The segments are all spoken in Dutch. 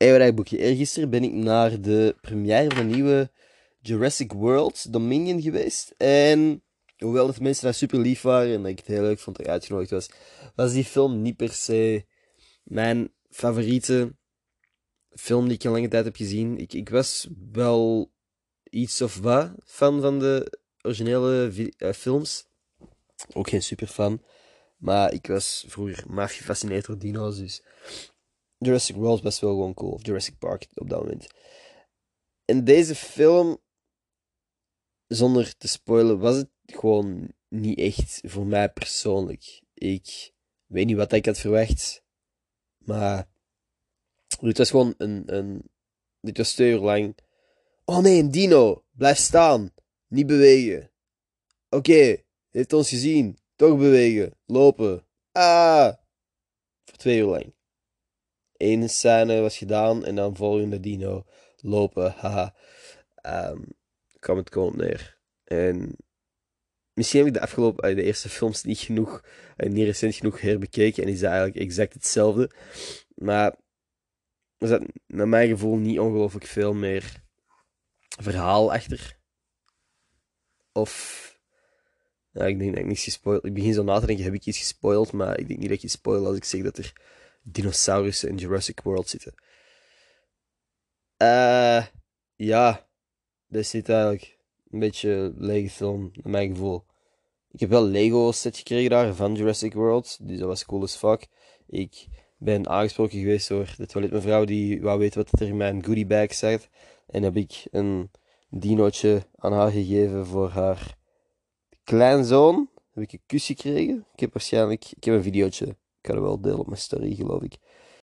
Eeuwrijk boekje. Eergisteren ben ik naar de première van de nieuwe Jurassic World Dominion geweest. En hoewel de mensen daar super lief waren en ik het heel leuk vond dat ik uitgenodigd was, was die film niet per se mijn favoriete film die ik in lange tijd heb gezien. Ik, ik was wel iets of wat fan van de originele uh, films. Ook geen super fan. Maar ik was vroeger maar gefascineerd door dino's, dus Jurassic World was wel gewoon cool. Of Jurassic Park op dat moment. In deze film, zonder te spoilen, was het gewoon niet echt voor mij persoonlijk. Ik weet niet wat ik had verwacht. Maar dit was gewoon een, een. Dit was twee uur lang. Oh nee, dino! Blijf staan! Niet bewegen. Oké, heeft ons gezien. Toch bewegen. Lopen. Ah! Voor twee uur lang. Eén scène was gedaan en dan volgende dino. Lopen. Haha. Um, kwam het gewoon neer. En misschien heb ik de afgelopen, de eerste films niet genoeg, eh, niet recent genoeg herbekeken en is dat eigenlijk exact hetzelfde. Maar er zat naar mijn gevoel niet ongelooflijk veel meer verhaal achter. Of ik denk dat ik niets gespoild. Ik begin zo na te denken, heb ik iets gespoild? Maar ik denk niet dat ik iets als ik zeg dat er dinosaurussen in Jurassic World zitten. Uh, ja, dit zit eigenlijk een beetje lege film, naar mijn gevoel. Ik heb wel Lego set gekregen daar van Jurassic World, dus dat was cool as fuck. Ik ben aangesproken geweest door de toiletmevrouw die wou weten wat er in mijn goodie bag zat. En heb ik een dinootje aan haar gegeven voor haar kleinzoon. Heb ik een kus gekregen. Ik heb waarschijnlijk, ik heb een videootje, ik kan het wel delen op mijn story geloof ik.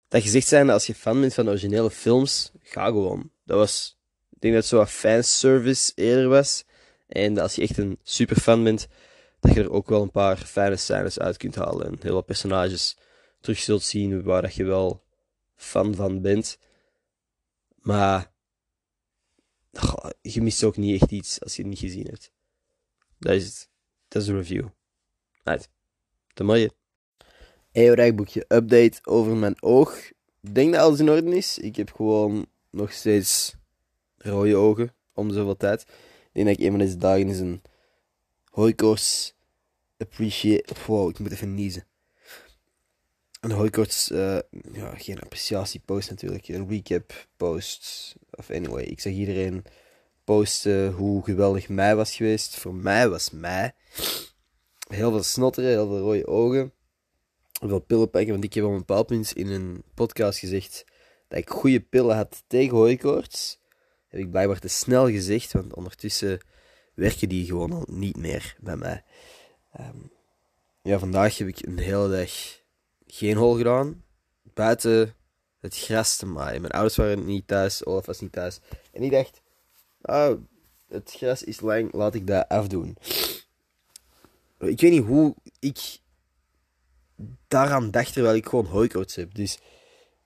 Dat gezegd zijn, als je fan bent van originele films, ga gewoon. Dat was, ik denk dat het zo wat fanservice eerder was. En als je echt een super fan bent, dat je er ook wel een paar fijne scènes uit kunt halen. En heel wat personages terug zult zien waar dat je wel fan van bent. Maar je mist ook niet echt iets als je het niet gezien hebt. Dat is het. Dat is de review. Right. Te Eeuwrijkboekje update over mijn oog. Ik denk dat alles in orde is. Ik heb gewoon nog steeds rode ogen om zoveel tijd. Ik denk dat ik een van deze dagen is een hooikoorts appreciate... Wow, ik moet even niezen. Een hooikoorts... Uh, ja, geen appreciatiepost natuurlijk. Een recap post. Of anyway, ik zeg iedereen posten hoe geweldig mei was geweest. Voor mij was mei. Heel veel snotteren, heel veel rode ogen. Veel pillen pakken, want ik heb op een bepaald punt in een podcast gezegd dat ik goede pillen had tegen hooikoorts. Heb ik blijkbaar te snel gezegd, want ondertussen werken die gewoon al niet meer bij mij. Ehm, ja, vandaag heb ik een hele dag geen hol gedaan. Buiten het gras te maaien. Mijn ouders waren niet thuis, Olaf was niet thuis. En ik dacht, ah, het gras is lang, laat ik dat afdoen. Ik weet niet hoe ik daaraan dacht terwijl ik gewoon hooikoorts heb. Dus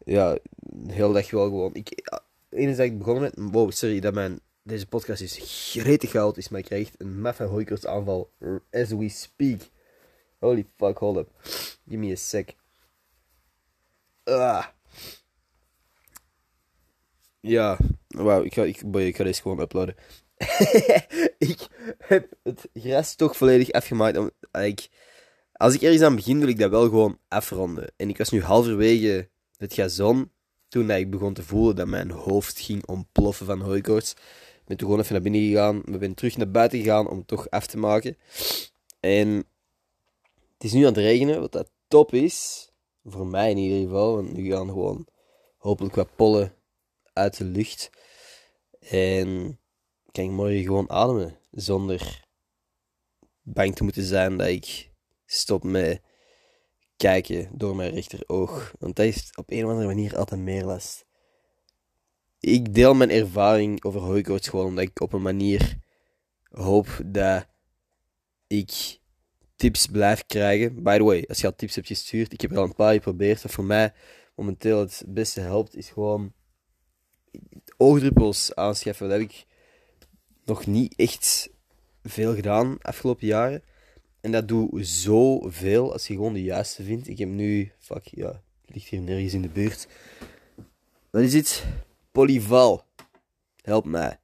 ja, de hele dag wel gewoon. Ik, dag ik begonnen met, wow, sorry dat mijn, deze podcast is gretig goud is, maar ik krijg een maffe hooikoorts aanval as we speak. Holy fuck, hold up. Give me a sec. Ah. Ja, wauw, ik ga, ik, ik ga deze gewoon uploaden. ik heb het gras toch volledig afgemaakt. Om, ik, als ik ergens aan begin, wil ik dat wel gewoon afronden. En ik was nu halverwege het gazon toen ik begon te voelen dat mijn hoofd ging ontploffen van hooikoorts. Ik ben toen gewoon even naar binnen gegaan. We zijn terug naar buiten gegaan om het toch af te maken. En het is nu aan het regenen, wat dat top is. Voor mij in ieder geval. Want nu gaan gewoon hopelijk wat pollen uit de lucht. En kan ik morgen gewoon ademen. Zonder bang te moeten zijn dat ik stop met kijken door mijn rechteroog. Want dat heeft op een of andere manier altijd meer last. Ik deel mijn ervaring over hooikoorts gewoon omdat ik op een manier hoop dat ik tips blijf krijgen. By the way, als je al tips hebt gestuurd, ik heb er al een paar geprobeerd. Wat voor mij momenteel het beste helpt, is gewoon oogdruppels aanschaffen. Dat heb ik nog niet echt veel gedaan afgelopen jaren. En dat doe zoveel als je gewoon de juiste vindt. Ik heb nu, fuck ja, het ligt hier nergens in de buurt. Wat is het? Polyval. Help mij.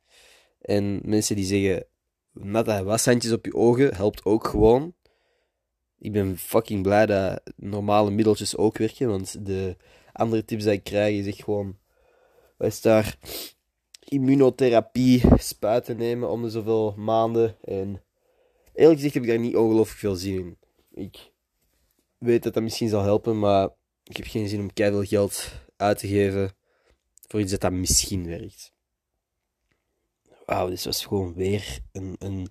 En mensen die zeggen, natte washandjes op je ogen helpt ook gewoon. Ik ben fucking blij dat normale middeltjes ook werken, want de andere tips die ik krijg is echt gewoon, wat is daar, immunotherapie, spuiten nemen om de zoveel maanden. En eerlijk gezegd heb ik daar niet ongelooflijk veel zin in. Ik weet dat dat misschien zal helpen, maar ik heb geen zin om keihard geld uit te geven voor iets dat dat misschien werkt. Wauw, dit was gewoon weer een, een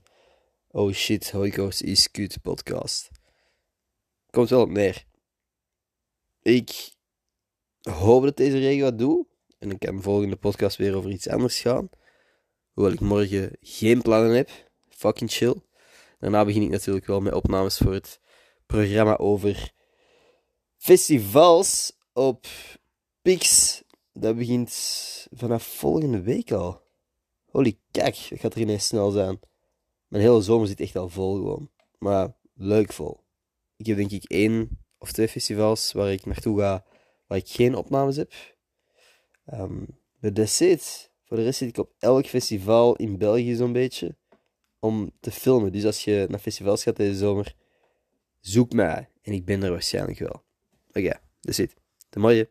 oh shit, Holocaust is kut podcast. Komt wel op neer. Ik hoop dat deze regel wat doet. En ik kan de volgende podcast weer over iets anders gaan. Hoewel ik morgen geen plannen heb. Fucking chill. Daarna begin ik natuurlijk wel met opnames voor het programma over festivals op Pix. Dat begint vanaf volgende week al. Holy kijk, dat gaat er ineens snel zijn. Mijn hele zomer zit echt al vol gewoon. Maar leuk vol. Ik heb denk ik één of twee festivals waar ik naartoe ga waar ik geen opnames heb. Um. Voor de rest zit ik op elk festival in België zo'n beetje om te filmen. Dus als je naar festivals gaat deze zomer, zoek mij. En ik ben er waarschijnlijk wel. Oké, okay, that's it. De mooie.